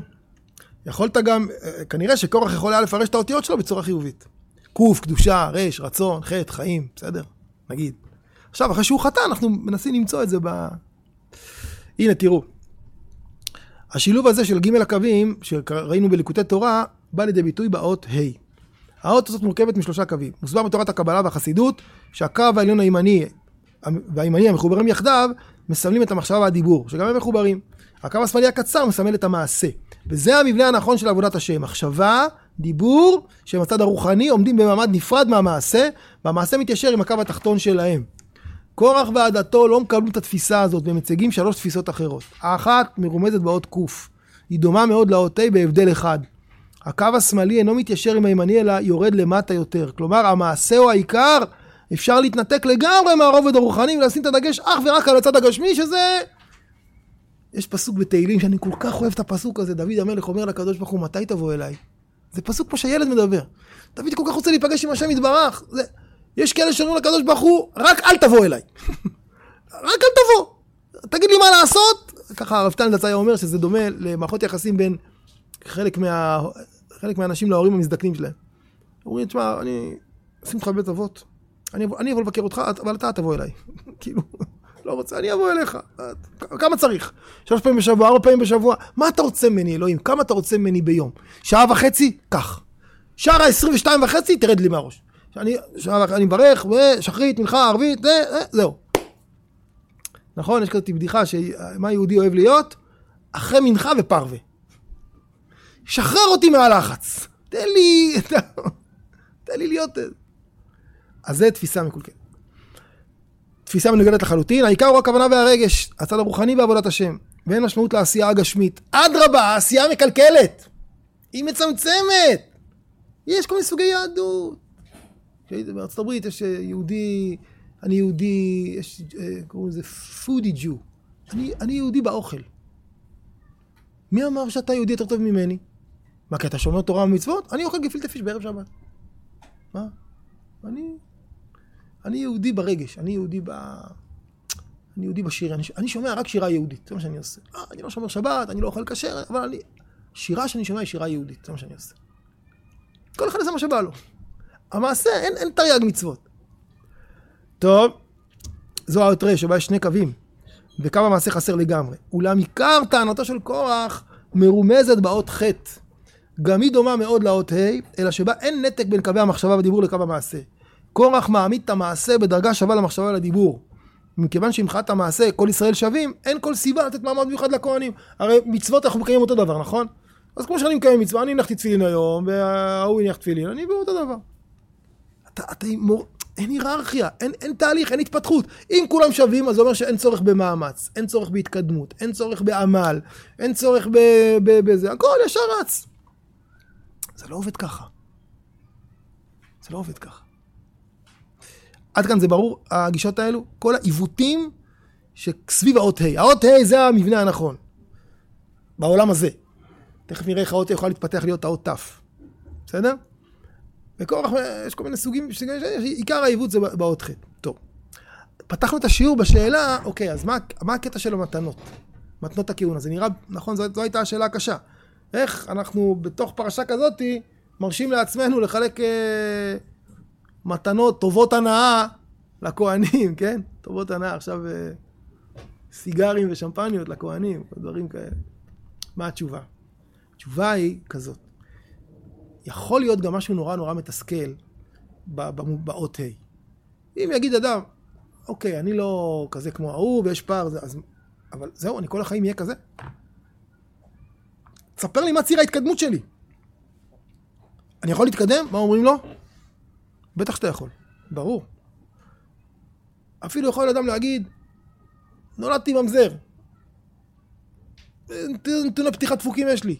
יכולת גם, אה, כנראה שקורח יכול היה לפרש את האותיות שלו בצורה חיובית. קוף, קדושה, רש, רצון, חטא, חיים, בסדר? נגיד. עכשיו, אחרי שהוא חטא, אנחנו מנסים למצוא את זה ב... הנה, תראו. השילוב הזה של ג' הקווים, שראינו בליקוטי תורה, בא לידי ביטוי באות ה'. האות הזאת מורכבת משלושה קווים. מוסבר בתורת הקבלה והחסידות, שהקו העליון הימני והימני המחוברים יחדיו, מסמלים את המחשבה והדיבור, שגם הם מחוברים. הקו השמאלי הקצר מסמל את המעשה. וזה המבנה הנכון של עבודת השם. מחשבה, דיבור, שהם הצד הרוחני, עומדים במעמד נפרד מהמעשה, והמעשה מתיישר עם הקו התחתון שלהם. קורח ועדתו לא מקבלים את התפיסה הזאת, והם מציגים שלוש תפיסות אחרות. האחת מרומזת באות ק', היא דומה מאוד לאות ה' בהבדל אחד. הקו השמאלי אינו מתיישר עם הימני, אלא יורד למטה יותר. כלומר, המעשה הוא העיקר, אפשר להתנתק לגמרי מהרובד הרוחני ולשים את הדגש אך ורק על הצד הגשמי, שזה... יש פסוק בתהילים שאני כל כך אוהב את הפסוק הזה, דוד המלך אומר לקדוש ברוך הוא, מתי תבוא אליי? זה פסוק כמו שהילד מדבר. דוד כל כך רוצה להיפגש עם השם יתברך. זה... יש כאלה שאומרים לקדוש ברוך הוא, רק אל תבוא אליי. רק אל תבוא. תגיד לי מה לעשות. ככה הרב טלנדץ היה אומר שזה דומה למערכות יחסים בין חלק, מה... חלק מהאנשים להורים המזדקנים שלהם. אומרים, תשמע, אני אשים אותך בבית אבות. אני אבוא, אני לבקר אותך, אבל אתה תבוא אליי. כאילו, לא רוצה, אני אבוא אליך. כמה צריך? שלוש פעמים בשבוע, ארבע פעמים בשבוע? מה אתה רוצה ממני, אלוהים? כמה אתה רוצה ממני ביום? שעה וחצי? קח. שער ה-22 וחצי, תרד לי מהראש. שאני, שאני מברך, ושחרית, מנחה, ערבית, זה, זה, זהו. נכון? יש כזאת בדיחה שמה יהודי אוהב להיות? אחרי מנחה ופרווה. שחרר אותי מהלחץ. תן לי, תן לי להיות... אז זה תפיסה מקולקלת. תפיסה מנוגדת לחלוטין, העיקר הוא הכוונה והרגש, הצד הרוחני בעבודת השם, ואין משמעות לעשייה הגשמית. אדרבה, העשייה מקלקלת, היא מצמצמת. יש כל מיני סוגי יהדות. בארצות הברית יש אה, יהודי, אני יהודי, יש, אה, קוראים לזה פודי ג'ו. אני, אני יהודי באוכל. מי אמר שאתה יהודי יותר טוב ממני? מה, כי אתה שומר תורה ומצוות? אני אוכל גפילטע פיש בערב שבת. מה? אני אני יהודי ברגש, אני יהודי ב... אני יהודי בשיר, אני, אני שומע רק שירה יהודית, זה מה שאני עושה. אה, אני לא שומר שבת, אני לא אוכל כשר, אבל אני... שירה שאני שומע היא שירה יהודית, זה מה שאני עושה. כל אחד עושה מה שבא לו. המעשה, אין, אין תרי"ג מצוות. טוב, זו האות ר' שבה יש שני קווים, וקו המעשה חסר לגמרי. אולם עיקר טענתו של קורח מרומזת באות ח'. גם היא דומה מאוד לאות ה', אלא שבה אין נתק בין קווי המחשבה והדיבור לקו המעשה. קורח מעמיד את המעשה בדרגה שווה למחשבה ולדיבור. מכיוון שמבחינת המעשה כל ישראל שווים, אין כל סיבה לתת מעמד מיוחד לכהנים. הרי מצוות אנחנו מקיימים אותו דבר, נכון? אז כמו שאני מקיים מצווה, אני הנחתי תפילין היום, וההוא הניח תפילין, אני באותו דבר. אתה, אתה מור... אין היררכיה, אין, אין תהליך, אין התפתחות. אם כולם שווים, אז זה אומר שאין צורך במאמץ, אין צורך בהתקדמות, אין צורך בעמל, אין צורך בזה, הכל ישר רץ. זה לא עובד ככה. זה לא עובד ככה. עד כאן זה ברור, הגישות האלו, כל העיוותים שסביב האות ה'. האות ה' זה המבנה הנכון, בעולם הזה. תכף נראה איך האות ה' יכולה להתפתח להיות האות ת', בסדר? בכורח, יש כל מיני סוגים, עיקר העיוות זה באות ח'. טוב. פתחנו את השיעור בשאלה, אוקיי, אז מה, מה הקטע של המתנות? מתנות הכהונה. זה נראה, נכון, זו, זו הייתה השאלה הקשה. איך אנחנו בתוך פרשה כזאתי מרשים לעצמנו לחלק... אה, מתנות, טובות הנאה לכהנים, כן? טובות הנאה, עכשיו אה, סיגרים ושמפניות לכהנים, דברים כאלה. מה התשובה? התשובה היא כזאת. יכול להיות גם משהו נורא נורא מתסכל באות ה'. אם יגיד אדם, אוקיי, אני לא כזה כמו ההוא ויש פער, אז... אבל זהו, אני כל החיים אהיה כזה? תספר לי מה ציר ההתקדמות שלי. אני יכול להתקדם? מה אומרים לו? בטח שאתה יכול, ברור. אפילו יכול אדם להגיד, נולדתי ממזר. נתוני פתיחת דפוקים יש לי.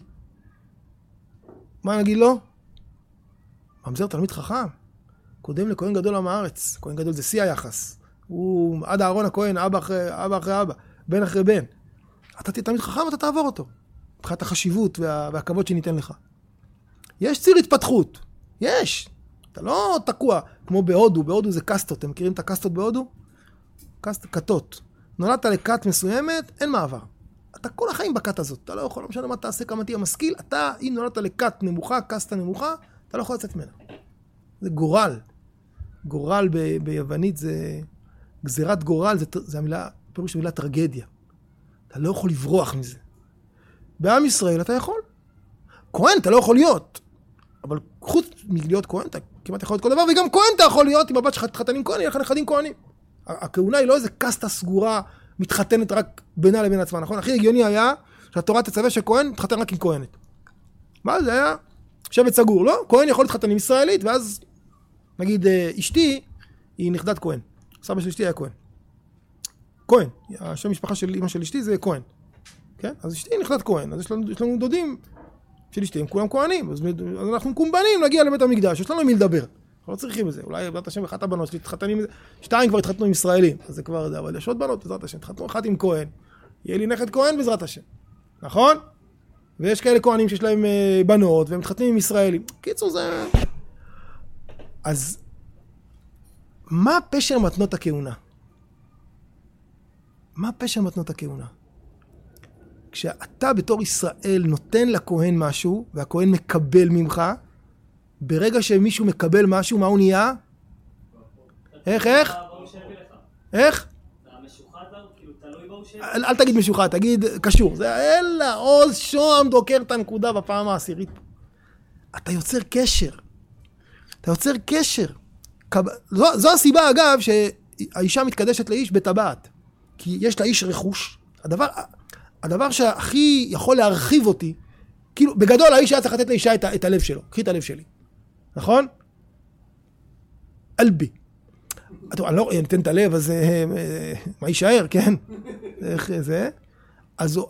מה נגיד לו? ממזר תלמיד חכם. קודם לכהן גדול עם הארץ. כהן גדול זה שיא היחס. הוא עד אהרון הכהן, אבא אחרי אבא, אחרי אבא, בן אחרי בן. אתה תהיה תלמיד חכם, אתה תעבור אותו. מבחינת החשיבות וה, והכבוד שניתן לך. יש ציר התפתחות. יש. אתה לא תקוע, כמו בהודו, בהודו זה קסטות. אתם מכירים את הקסטות בהודו? קסט, כתות. נולדת לכת מסוימת, אין מעבר. אתה כל החיים בכת הזאת. אתה לא יכול, לא משנה מה תעשה, כמה תהיה משכיל, אתה, אם נולדת לכת נמוכה, קסטה נמוכה, אתה לא יכול לצאת ממנה. זה גורל. גורל ב, ביוונית זה... גזירת גורל, זה, זה המילה, פירוש המילה טרגדיה. אתה לא יכול לברוח מזה. בעם ישראל אתה יכול. כהן אתה לא יכול להיות. אבל חוץ מלהיות כהן, אתה כמעט יכול להיות כל דבר, וגם כהן אתה יכול להיות, אם הבת שלך תתחתן עם כהן, יהיה לך נכדים כהנים. הכהונה היא לא איזה קסטה סגורה, מתחתנת רק בינה לבין עצמה, נכון? הכי הגיוני היה שהתורה תצווה שכהן מתחתן רק עם כהנת. מה זה היה? שבט סגור, לא? כהן יכול להתחתן עם ישראלית, ואז נגיד אה, אשתי היא נכדת כהן. סבא של אשתי היה כהן. כהן, השם משפחה של אמא של אשתי זה כהן. כן? אז אשתי נכדת כהן, אז יש לנו, יש לנו דודים של אשתי, הם כולם כהנים, אז, אז אנחנו מקומבנים להגיע לבית המקדש, יש לנו מי לדבר. אנחנו לא צריכים את זה, אולי בעזרת השם אחת הבנות שלי תתחתן עם זה, שתיים כבר התחתנו עם ישראלים, אז זה כבר זה, אבל יש עוד בנות בעזרת השם, תתחתנו אחת עם כהן, יהיה לי נכד כהן בעזרת השם, נכון? ויש כאלה כהנים שיש להם אה, בנות, והם מתחתנים עם ישראלים. קיצור זה... אז מה פשר מתנות הכהונה? מה פשר מתנות הכהונה? כשאתה בתור ישראל נותן לכהן משהו, והכהן מקבל ממך, ברגע שמישהו מקבל משהו, מה הוא נהיה? איך, איך? איך? אל, אל תגיד משוחד, תגיד קשור. זה אלא עוז שוהם דוקר את הנקודה בפעם העשירית. אתה יוצר קשר. אתה יוצר קשר. זו, זו הסיבה, אגב, שהאישה מתקדשת לאיש בטבעת. כי יש לאיש רכוש. הדבר, הדבר שהכי יכול להרחיב אותי, כאילו, בגדול האיש היה צריך לתת לאישה את, את הלב שלו. קחי את הלב שלי. נכון? אלבי. טוב, אני לא אתן את הלב, אז אה, אה, מה יישאר, כן? איך זה? אז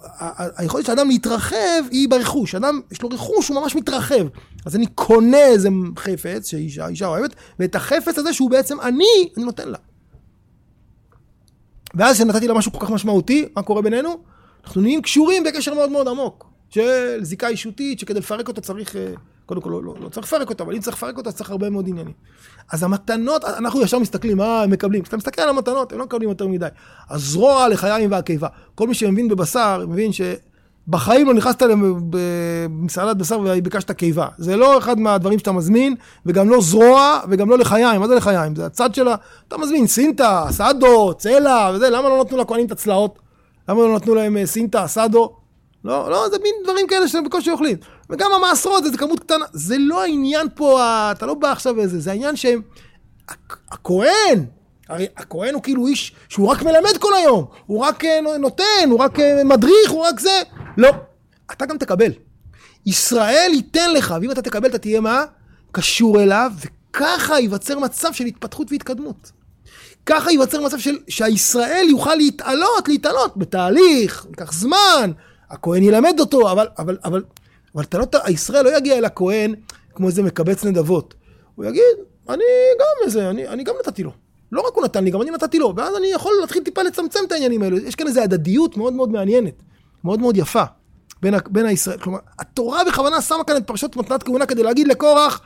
היכולת של אדם להתרחב היא ברכוש. אדם, יש לו רכוש, הוא ממש מתרחב. אז אני קונה איזה חפץ שאישה אישה אוהבת, ואת החפץ הזה שהוא בעצם אני, אני נותן לה. ואז כשנתתי לה משהו כל כך משמעותי, מה קורה בינינו? אנחנו נהיים קשורים בקשר מאוד מאוד עמוק, של זיקה אישותית, שכדי לפרק אותה צריך... אה, קודם כל לא, לא, לא צריך לפרק אותה, אבל אם צריך לפרק אותה, צריך הרבה מאוד עניינים. אז המתנות, אנחנו ישר מסתכלים, מה הם מקבלים. כשאתה מסתכל על המתנות, הם לא מקבלים יותר מדי. הזרוע לחיים והקיבה. כל מי שמבין בבשר, מבין שבחיים לא נכנסת למסעדת בשר וביקשת קיבה. זה לא אחד מהדברים שאתה מזמין, וגם לא זרוע, וגם לא לחיים. מה זה לחיים? זה הצד שלה, אתה מזמין סינטה, סעדו, צלע, וזה, למה לא נתנו לכהנים את הצלעות? למה לא נתנו להם אה, סינטה, סעדו? לא, לא, זה מין דברים כאלה שהם בקושי אוכלים. וגם המעשרות זה כמות קטנה. זה לא העניין פה, אתה לא בא עכשיו איזה, זה העניין שהם... הכהן, הרי הכהן הוא כאילו איש שהוא רק מלמד כל היום, הוא רק אה, נותן, הוא רק אה, מדריך, הוא רק זה. לא, אתה גם תקבל. ישראל ייתן לך, ואם אתה תקבל אתה תהיה מה? קשור אליו, וככה ייווצר מצב של התפתחות והתקדמות. ככה ייווצר מצב של, שהישראל יוכל להתעלות, להתעלות, בתהליך, ייקח זמן, הכהן ילמד אותו, אבל, אבל, אבל, אבל אתה לא, הישראל לא יגיע אל הכהן כמו איזה מקבץ נדבות. הוא יגיד, אני גם איזה, אני, אני גם נתתי לו. לא רק הוא נתן לי, גם אני נתתי לו. ואז אני יכול להתחיל טיפה לצמצם את העניינים האלו. יש כאן איזו הדדיות מאוד מאוד מעניינת, מאוד מאוד יפה, בין, בין הישראל. כלומר, התורה בכוונה שמה כאן את פרשות מתנת כהונה כדי להגיד לקורח,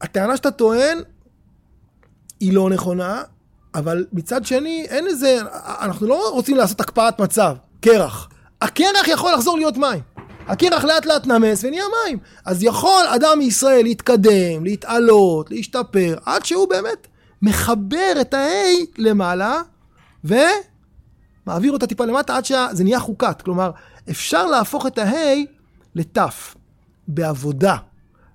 הטענה שאתה טוען היא לא נכונה, אבל מצד שני, אין איזה, אנחנו לא רוצים לעשות הקפאת מצב. קרח. הקרח יכול לחזור להיות מים. הקרח לאט לאט נמס ונהיה מים. אז יכול אדם מישראל להתקדם, להתעלות, להשתפר, עד שהוא באמת מחבר את ההי למעלה, ומעביר אותה טיפה למטה עד שזה נהיה חוקת. כלומר, אפשר להפוך את ההי לתף, בעבודה,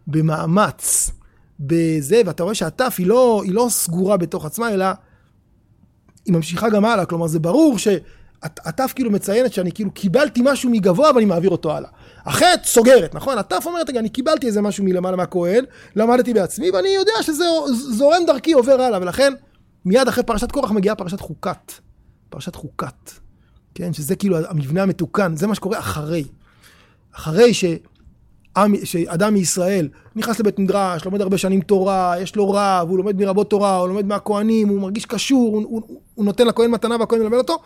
במאמץ, בזה, ואתה רואה שהתף היא לא, היא לא סגורה בתוך עצמה, אלא היא ממשיכה גם הלאה. כלומר, זה ברור ש... התף כאילו מציינת שאני כאילו קיבלתי משהו מגבוה ואני מעביר אותו הלאה. החטא סוגרת, נכון? התף אומרת, אני קיבלתי איזה משהו מלמעלה מהכהן, למדתי בעצמי, ואני יודע שזה זורם דרכי, עובר הלאה, ולכן מיד אחרי פרשת קורח מגיעה פרשת חוקת. פרשת חוקת. כן, שזה כאילו המבנה המתוקן, זה מה שקורה אחרי. אחרי ש... שאדם מישראל נכנס לבית מדרש, לומד הרבה שנים תורה, יש לו רב, הוא לומד מרבות תורה, הוא לומד מהכוהנים, הוא מרגיש קשור, הוא, הוא, הוא נותן לכהן מתנה והכהן מלמד אותו,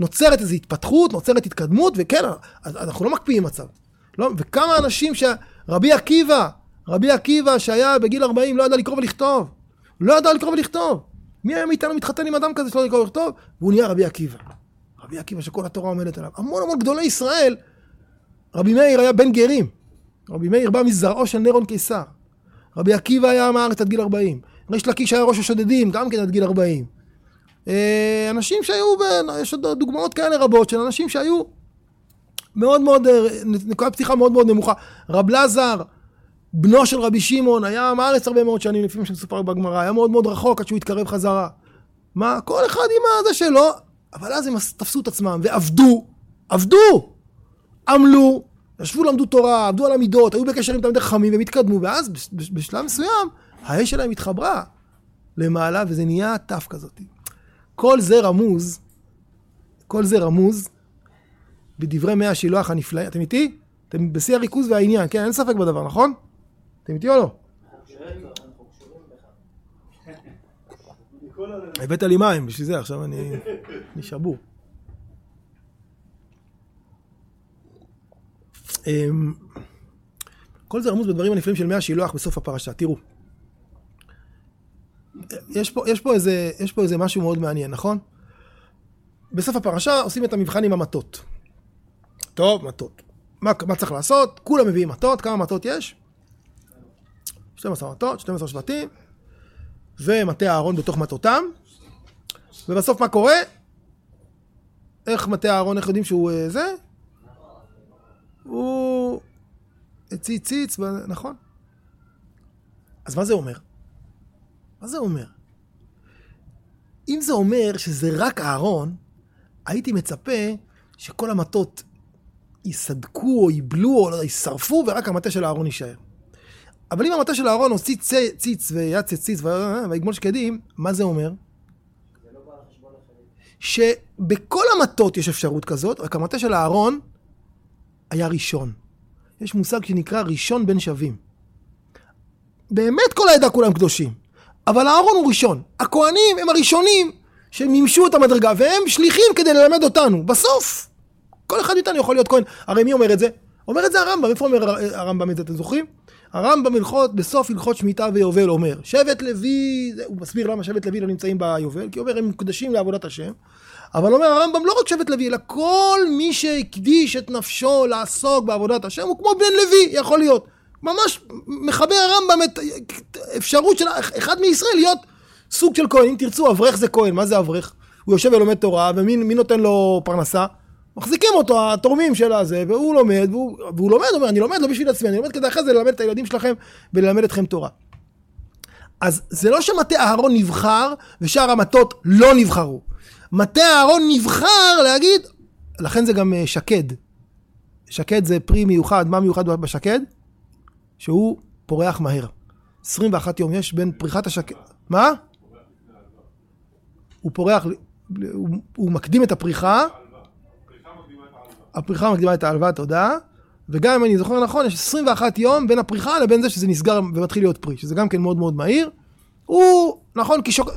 נוצרת איזו התפתחות, נוצרת התקדמות, וכן, אנחנו לא מקפיאים מצב. לא, וכמה אנשים ש... רבי עקיבא, רבי עקיבא שהיה בגיל 40 לא ידע לקרוא ולכתוב. לא ידע לקרוא ולכתוב. מי היה מאיתנו מתחתן עם אדם כזה שלא לקרוא ולכתוב? והוא נהיה רבי עקיבא. רבי עקיבא שכל התורה עומדת עליו. המון המון גדולי ישראל. רבי מאיר היה בן גרים. רבי מאיר בא מזרעו של נירון קיסר. רבי עקיבא היה מהארץ עד גיל 40. ריש לקיש היה ראש השודדים, גם כן עד גיל 40. אה, אנשים שהיו, יש עוד דוגמאות כאלה רבות של אנשים שהיו מאוד מאוד, אה, נקודת פתיחה מאוד מאוד נמוכה. רב לזר, בנו של רבי שמעון, היה מהארץ הרבה מאוד שנים, לפי מה שמסופר בגמרא, היה מאוד מאוד רחוק עד שהוא התקרב חזרה. מה, כל אחד עם הזה שלו, אבל אז הם תפסו את עצמם ועבדו, עבדו, עמלו, ישבו, למדו תורה, עבדו על המידות, היו בקשר עם תלמידי חכמים והם התקדמו, ואז בשלב מסוים האש שלהם התחברה למעלה וזה נהיה תף כזאת. כל זה רמוז, כל זה רמוז בדברי מי השילוח הנפלאים. אתם איתי? אתם בשיא הריכוז והעניין, כן, אין ספק בדבר, נכון? אתם איתי או לא? הבאת לי מים, בשביל זה עכשיו אני שבור. כל זה רמוז בדברים הנפלאים של מי השילוח בסוף הפרשה. תראו, יש פה, יש, פה איזה, יש פה איזה משהו מאוד מעניין, נכון? בסוף הפרשה עושים את המבחן עם המטות. טוב, מטות. מה, מה צריך לעשות? כולם מביאים מטות, כמה מטות יש? 12 מטות, 12 שבטים, ומטה אהרון בתוך מטותם, ובסוף מה קורה? איך מטה אהרון, איך יודעים שהוא אה, זה? הוא הציץ ציץ, נכון. אז מה זה אומר? מה זה אומר? אם זה אומר שזה רק אהרון, הייתי מצפה שכל המטות יסדקו או יבלו או יישרפו ורק המטה של אהרון יישאר. אבל אם המטה של אהרון הוציא ציץ ויצץ ציץ ויגמול שקדים, מה זה אומר? שבכל המטות יש אפשרות כזאת, רק המטה של אהרון היה ראשון. יש מושג שנקרא ראשון בין שווים. באמת כל העדה כולם קדושים, אבל אהרון הוא ראשון. הכהנים הם הראשונים שמימשו את המדרגה, והם שליחים כדי ללמד אותנו. בסוף, כל אחד מאיתנו יכול להיות כהן. הרי מי אומר את זה? אומר את זה הרמב"ם. איפה אומר הרמב"ם את זה, אתם זוכרים? הרמב"ם הלכות, בסוף הלכות שמיטה ויובל אומר, שבט לוי, הוא מסביר למה שבט לוי לא נמצאים ביובל, כי הוא אומר הם מקודשים לעבודת השם, אבל אומר הרמב"ם לא רק שבט לוי, אלא כל מי שהקדיש את נפשו לעסוק בעבודת השם, הוא כמו בן לוי, יכול להיות. ממש מחבר הרמב"ם את אפשרות של אחד מישראל להיות סוג של כהן. אם תרצו, אברך זה כהן, מה זה אברך? הוא יושב ולומד תורה, ומי נותן לו פרנסה? מחזיקים אותו, התורמים של הזה, והוא לומד, והוא, והוא לומד, הוא אומר, אני לומד לא בשביל עצמי, אני לומד כדי אחרי זה ללמד את הילדים שלכם וללמד אתכם תורה. אז זה לא שמטה אהרון נבחר ושאר המטות לא נבחרו. מטה אהרון נבחר להגיד, לכן זה גם אה, שקד. שקד זה פרי מיוחד, מה מיוחד בשקד? שהוא פורח מהר. 21 יום יש בין פריחת השקד... מה? הוא פורח, הוא, הוא מקדים את הפריחה. הפריחה מקדימה את ההלוואה, תודה. וגם אם אני זוכר נכון, יש 21 יום בין הפריחה לבין זה שזה נסגר ומתחיל להיות פרי, שזה גם כן מאוד מאוד מהיר. הוא, נכון, כשוק...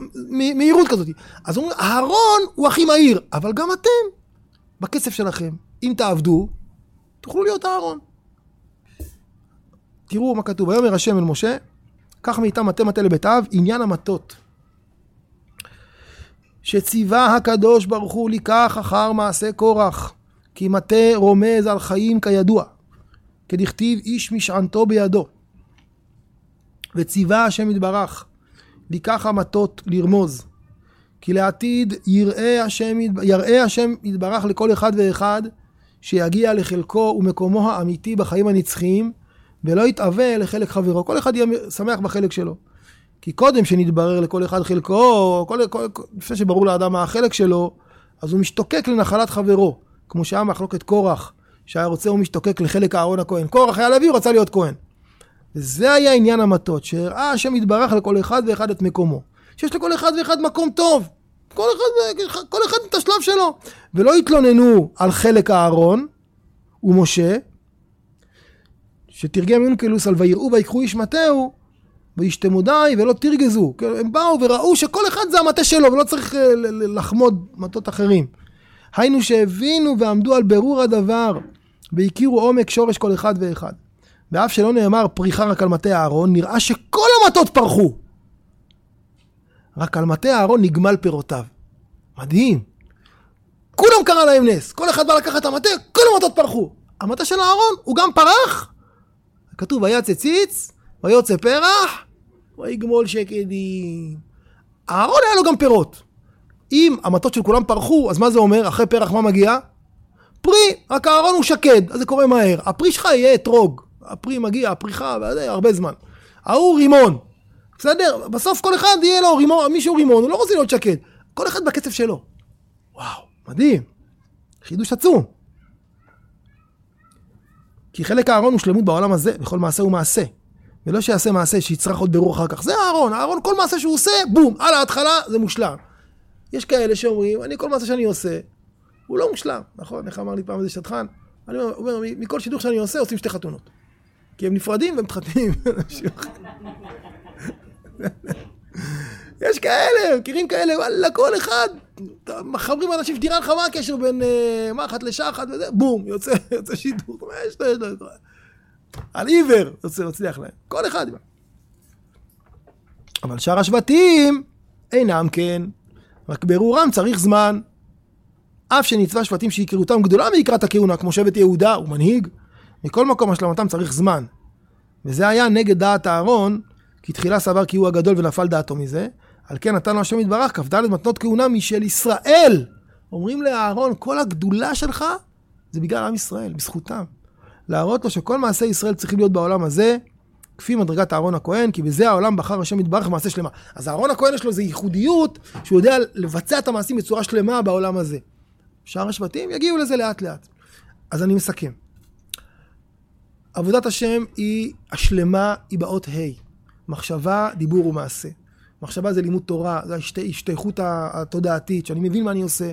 מהירות כזאת. אז אומרים, אהרון הוא הכי מהיר, אבל גם אתם, בכסף שלכם, אם תעבדו, תוכלו להיות אהרון. תראו מה כתוב, ויאמר השם אל משה, קח מאיתם מטה מטה לבית אב, עניין המטות. שציווה הקדוש ברוך הוא לקח אחר מעשה קורח, כי מטה רומז על חיים כידוע, כדכתיב איש משענתו בידו. וציווה השם יתברך לקח המטות לרמוז, כי לעתיד יראה השם, יראה השם יתברך לכל אחד ואחד שיגיע לחלקו ומקומו האמיתי בחיים הנצחיים ולא יתאווה לחלק חברו. כל אחד יהיה שמח בחלק שלו. כי קודם שנתברר לכל אחד חלקו, כל, לפני שברור לאדם מה החלק שלו, אז הוא משתוקק לנחלת חברו, כמו שהיה מחלוקת קורח, שהיה רוצה הוא משתוקק לחלק אהרון הכהן. קורח היה לוי, הוא רצה להיות כהן. וזה היה עניין המטות, שהראה השם יתברך לכל אחד ואחד את מקומו. שיש לכל אחד ואחד מקום טוב. כל אחד, כל אחד את השלב שלו. ולא התלוננו על חלק אהרון ומשה, שתרגם יונקלוס על ויראו ויקחו איש מטהו, וישתמו די ולא תרגזו. הם באו וראו שכל אחד זה המטה שלו ולא צריך אה, לחמוד מטות אחרים. היינו שהבינו ועמדו על ברור הדבר והכירו עומק שורש כל אחד ואחד. ואף שלא נאמר פריחה רק על מטה אהרון, נראה שכל המטות פרחו. רק על מטה אהרון נגמל פירותיו. מדהים. כולם קרה להם נס. כל אחד בא לקחת את המטה, כל המטות פרחו. המטה של אהרון הוא גם פרח. כתוב ויצא ציץ, ויוצא פרח, ויגמול שקדים. אהרון היה לו גם פירות. אם המטות של כולם פרחו, אז מה זה אומר? אחרי פרח מה מגיע? פרי, רק אהרון הוא שקד, אז זה קורה מהר. הפרי שלך יהיה אתרוג. הפרי מגיע, הפריחה, הרבה זמן. ההוא רימון. בסדר? בסוף כל אחד יהיה לו רימון, מישהו רימון, הוא לא רוצה להיות שקד. כל אחד בקצב שלו. וואו, מדהים. חידוש עצום. כי חלק הארון הוא שלמות בעולם הזה, בכל מעשה הוא מעשה. ולא שיעשה מעשה שיצטרך עוד בירור אחר כך. זה הארון, הארון כל מעשה שהוא עושה, בום, על ההתחלה זה מושלם. יש כאלה שאומרים, אני כל מעשה שאני עושה, הוא לא מושלם, נכון? איך אמר לי פעם איזה שטחן? אני אומר, מכל שידוך שאני עושה, עושים שתי חתונות. כי הם נפרדים והם מתחתנים. יש כאלה, מכירים כאלה, וואלה, כל אחד, מחברים אנשים שתראה לך מה הקשר בין uh, מחט לשחת וזה, בום, יוצא, יוצא שידור, יש לו, יש לו, על עיוור, יוצא, מצליח להם, כל אחד. אבל שאר השבטים אינם כן, רק ברורם צריך זמן. אף שנצווה שבטים שיקראותם גדולה מיקרת הכהונה, כמו שבט יהודה, הוא מנהיג, מכל מקום השלמתם צריך זמן. וזה היה נגד דעת אהרון, כי תחילה סבר כי הוא הגדול ונפל דעתו מזה. על כן נתן לו השם יתברך כ"ד מתנות כהונה משל ישראל. אומרים לאהרון, כל הגדולה שלך זה בגלל עם ישראל, בזכותם. להראות לו שכל מעשי ישראל צריכים להיות בעולם הזה, כפי מדרגת אהרון הכהן, כי בזה העולם בחר השם יתברך מעשה שלמה. אז אהרון הכהן יש לו איזו ייחודיות, שהוא יודע לבצע את המעשים בצורה שלמה בעולם הזה. שאר השבטים יגיעו לזה לאט לאט. אז אני מסכם. עבודת השם היא השלמה, היא באות ה'. מחשבה, דיבור ומעשה. מחשבה זה לימוד תורה, זה ההשתייכות התודעתית, שאני מבין מה אני עושה.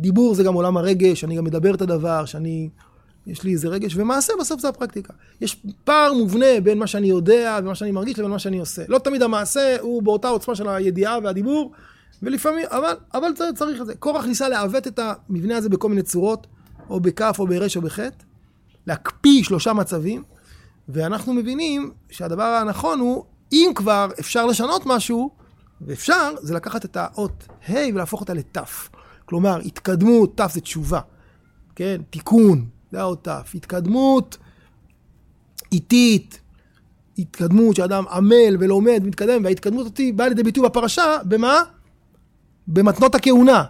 דיבור זה גם עולם הרגש, אני גם מדבר את הדבר, שאני... יש לי איזה רגש, ומעשה בסוף זה הפרקטיקה. יש פער מובנה בין מה שאני יודע ומה שאני מרגיש לבין מה שאני עושה. לא תמיד המעשה הוא באותה עוצמה של הידיעה והדיבור, ולפעמים, אבל, אבל צריך את זה. קורח ניסה לעוות את המבנה הזה בכל מיני צורות, או בכף או ברש או בחטא. להקפיא שלושה מצבים, ואנחנו מבינים שהדבר הנכון הוא, אם כבר אפשר לשנות משהו, ואפשר, זה לקחת את האות ה' ולהפוך אותה לת'. כלומר, התקדמות, ת' זה תשובה, כן? תיקון, זה האות ת'. התקדמות איטית, התקדמות שאדם עמל ולומד ומתקדם, וההתקדמות אותי באה לידי ביטוי בפרשה, במה? במתנות הכהונה.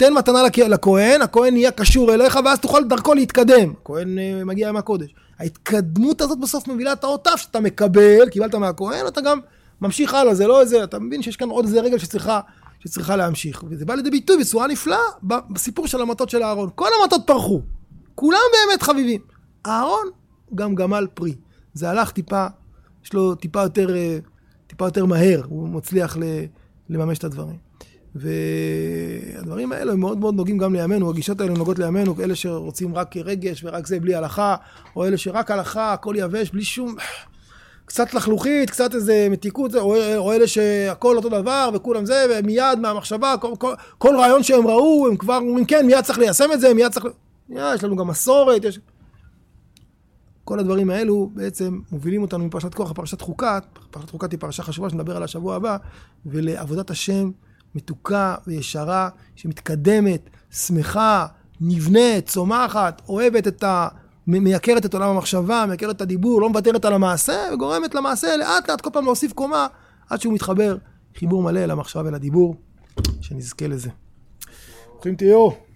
תן מתנה לכהן, הכהן יהיה קשור אליך, ואז תוכל דרכו להתקדם. הכהן אה, מגיע עם הקודש. ההתקדמות הזאת בסוף מובילה את האות שאתה מקבל, קיבלת מהכהן, אתה גם ממשיך הלאה, זה לא איזה, אתה מבין שיש כאן עוד איזה רגל שצריכה, שצריכה להמשיך. וזה בא לידי ביטוי בצורה נפלאה בסיפור של המטות של אהרון. כל המטות פרחו, כולם באמת חביבים. אהרון גם גמל פרי. זה הלך טיפה, יש לו טיפה יותר, אה, טיפה יותר מהר, הוא מצליח לממש את הדברים. והדברים האלה מאוד מאוד נוגעים גם לימינו, הגישות האלה נוגעות לימינו, אלה שרוצים רק רגש ורק זה בלי הלכה, או אלה שרק הלכה, הכל יבש, בלי שום... קצת לחלוכית, קצת איזה מתיקות, או, או אלה שהכל אותו דבר וכולם זה, ומיד מהמחשבה, כל, כל, כל רעיון שהם ראו, הם כבר אומרים כן, מיד צריך ליישם את זה, מיד צריך... יש לנו גם מסורת, יש... כל הדברים האלו בעצם מובילים אותנו מפרשת כוח לפרשת חוקת, פרשת חוקת היא פרשה חשובה שנדבר עליה השבוע הבא, ולעבודת השם מתוקה וישרה, שמתקדמת, שמחה, נבנית, צומחת, אוהבת את ה... מייקרת את עולם המחשבה, מייקרת את הדיבור, לא מוותרת על המעשה, וגורמת למעשה לאט לאט כל פעם להוסיף קומה, עד שהוא מתחבר חיבור מלא למחשבה ולדיבור, שנזכה לזה. ברוכים תהיו.